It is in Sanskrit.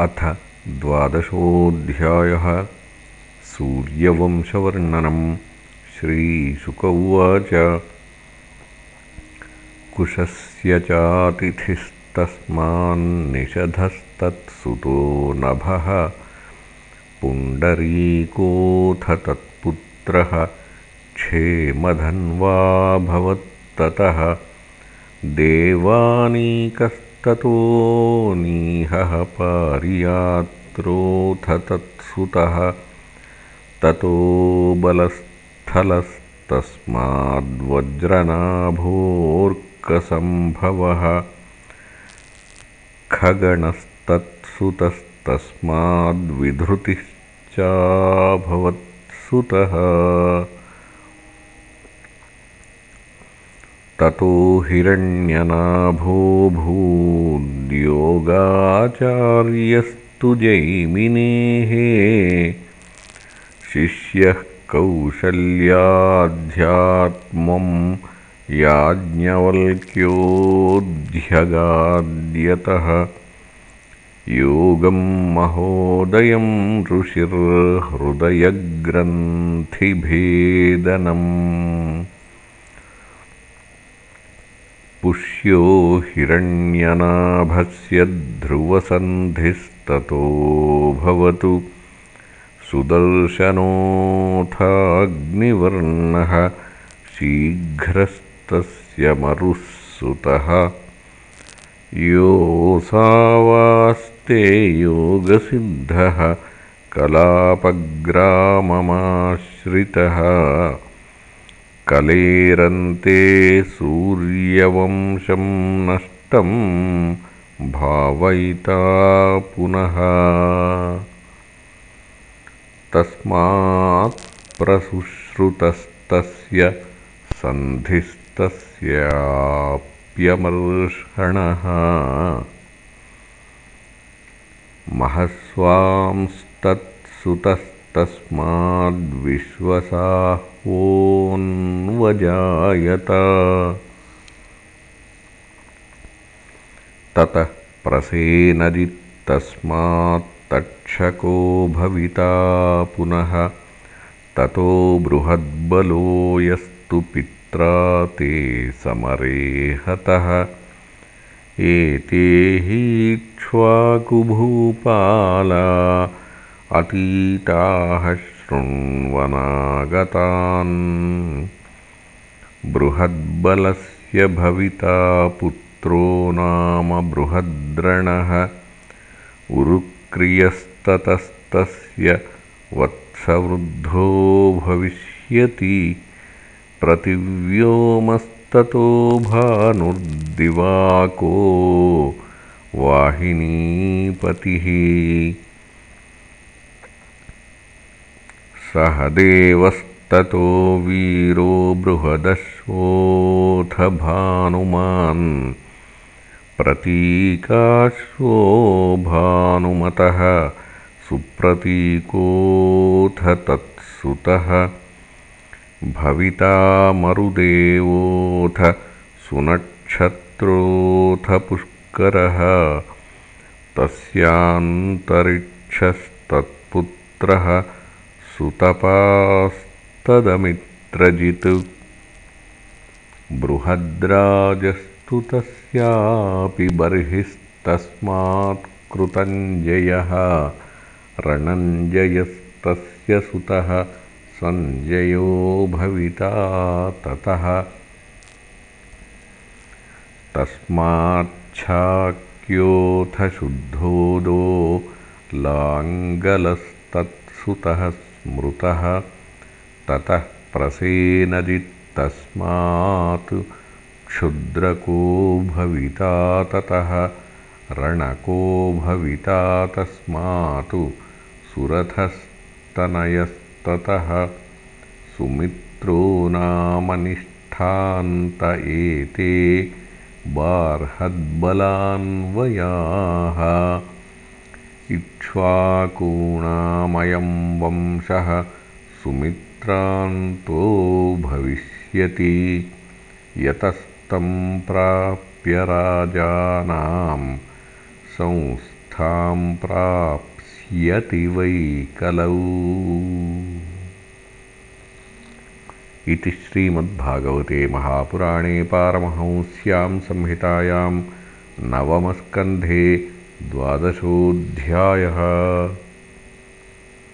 अथ द्वादशोऽध्यायः सूर्यवंशवर्णनम्। श्रीशुक उवाच। कुशस्य चातिथिस्तस्मान्निषधस्तत्सुतो नभः। पुण्डरीकोऽथ तत्पुत्रः क्षेमधन्वाभवत्ततः। देवानीकः ततो नीहः पारियात्रोऽथ तत्सुतः ततो बलस्थलस्तस्माद्वज्रनाभोऽर्कसम्भवः खगणस्तत्सुतस्तस्माद्विधृतिश्चाभवत्सुतः ततो हिरण्यनाभो भूद्योगाचार्यस्तु जैमिनेः शिष्यः कौशल्याध्यात्मं याज्ञवल्क्योऽध्यगाद्यतः योगं महोदयं ऋषिर्हृदयग्रन्थिभेदनम् पुष्यो हिरण्यनाभस्य ध्रुवसन्धिस्ततो भवतु। सुदर्शनोऽथाग्निवर्णः शीघ्रस्तस्य मरुः सुतः योऽसावास्ते योगसिद्धः कलापग्राममाश्रितः कलेरन्ते सूर्यवंशं नष्टं भावयिता पुनः। तस्मात्प्रसुश्रुतस्तस्य सन्धिस्तस्याप्यमर्षणः। महस्वांस्तत्सुतः तस्माद्विश्वसाह्वोऽन्वजायत ततः प्रसेनजित्तस्मात्तक्षको भविता पुनः। ततो बृहद्बलो यस्तु पित्रा ते समरे हतः। एते हीक्ष्वाकुभूपाला अतीताः शृण्वनागतान्। बृहद्बलस्य भविता पुत्रो नाम बृहद्रणः। उरुक्रियस्ततस्तस्य वत्सवृद्धो भविष्यति। प्रतिव्योमस्ततो भानुर्दिवाको वाहिनीपतिः सह देवस्ततो वीरो बृहदश्वोऽथ भानुमान् प्रतीकाश्वो भानुमतः सुप्रतीकोऽथ तत्सुतः भविता मरुदेवोऽथ सुनक्षत्रोऽथ पुष्करः तस्यान्तरिक्षस्तत्पुत्रः सुतपास्तदमित्रजित् बृहद्राजस्तु तस्यापि बर्हिस्तस्मात्कृतञ्जयः रणञ्जयस्तस्य सुतः सञ्जयो भविता ततः। तस्माच्छाक्योऽथ शुद्धोदो लाङ्गलस्तत्सुतः स्मृतः ततः प्रसेनजित्तस्मात् क्षुद्रको भविता ततः रणको भविता तस्मात् सुरथस्तनयस्ततः सुमित्रो नामनिष्ठान्त एते बार्हद्बलान्वयाः इक्ष्वाकूणामयं वंशः सुमित्रान्तो भविष्यति। यतस्तं प्राप्य राजानां अवस्थां प्राप्स्यति वै कलौ। इति श्रीमद्भागवते महापुराणे पारमहंस्यां संहितायां नवमस्कन्धे द्वादशोऽध्यायः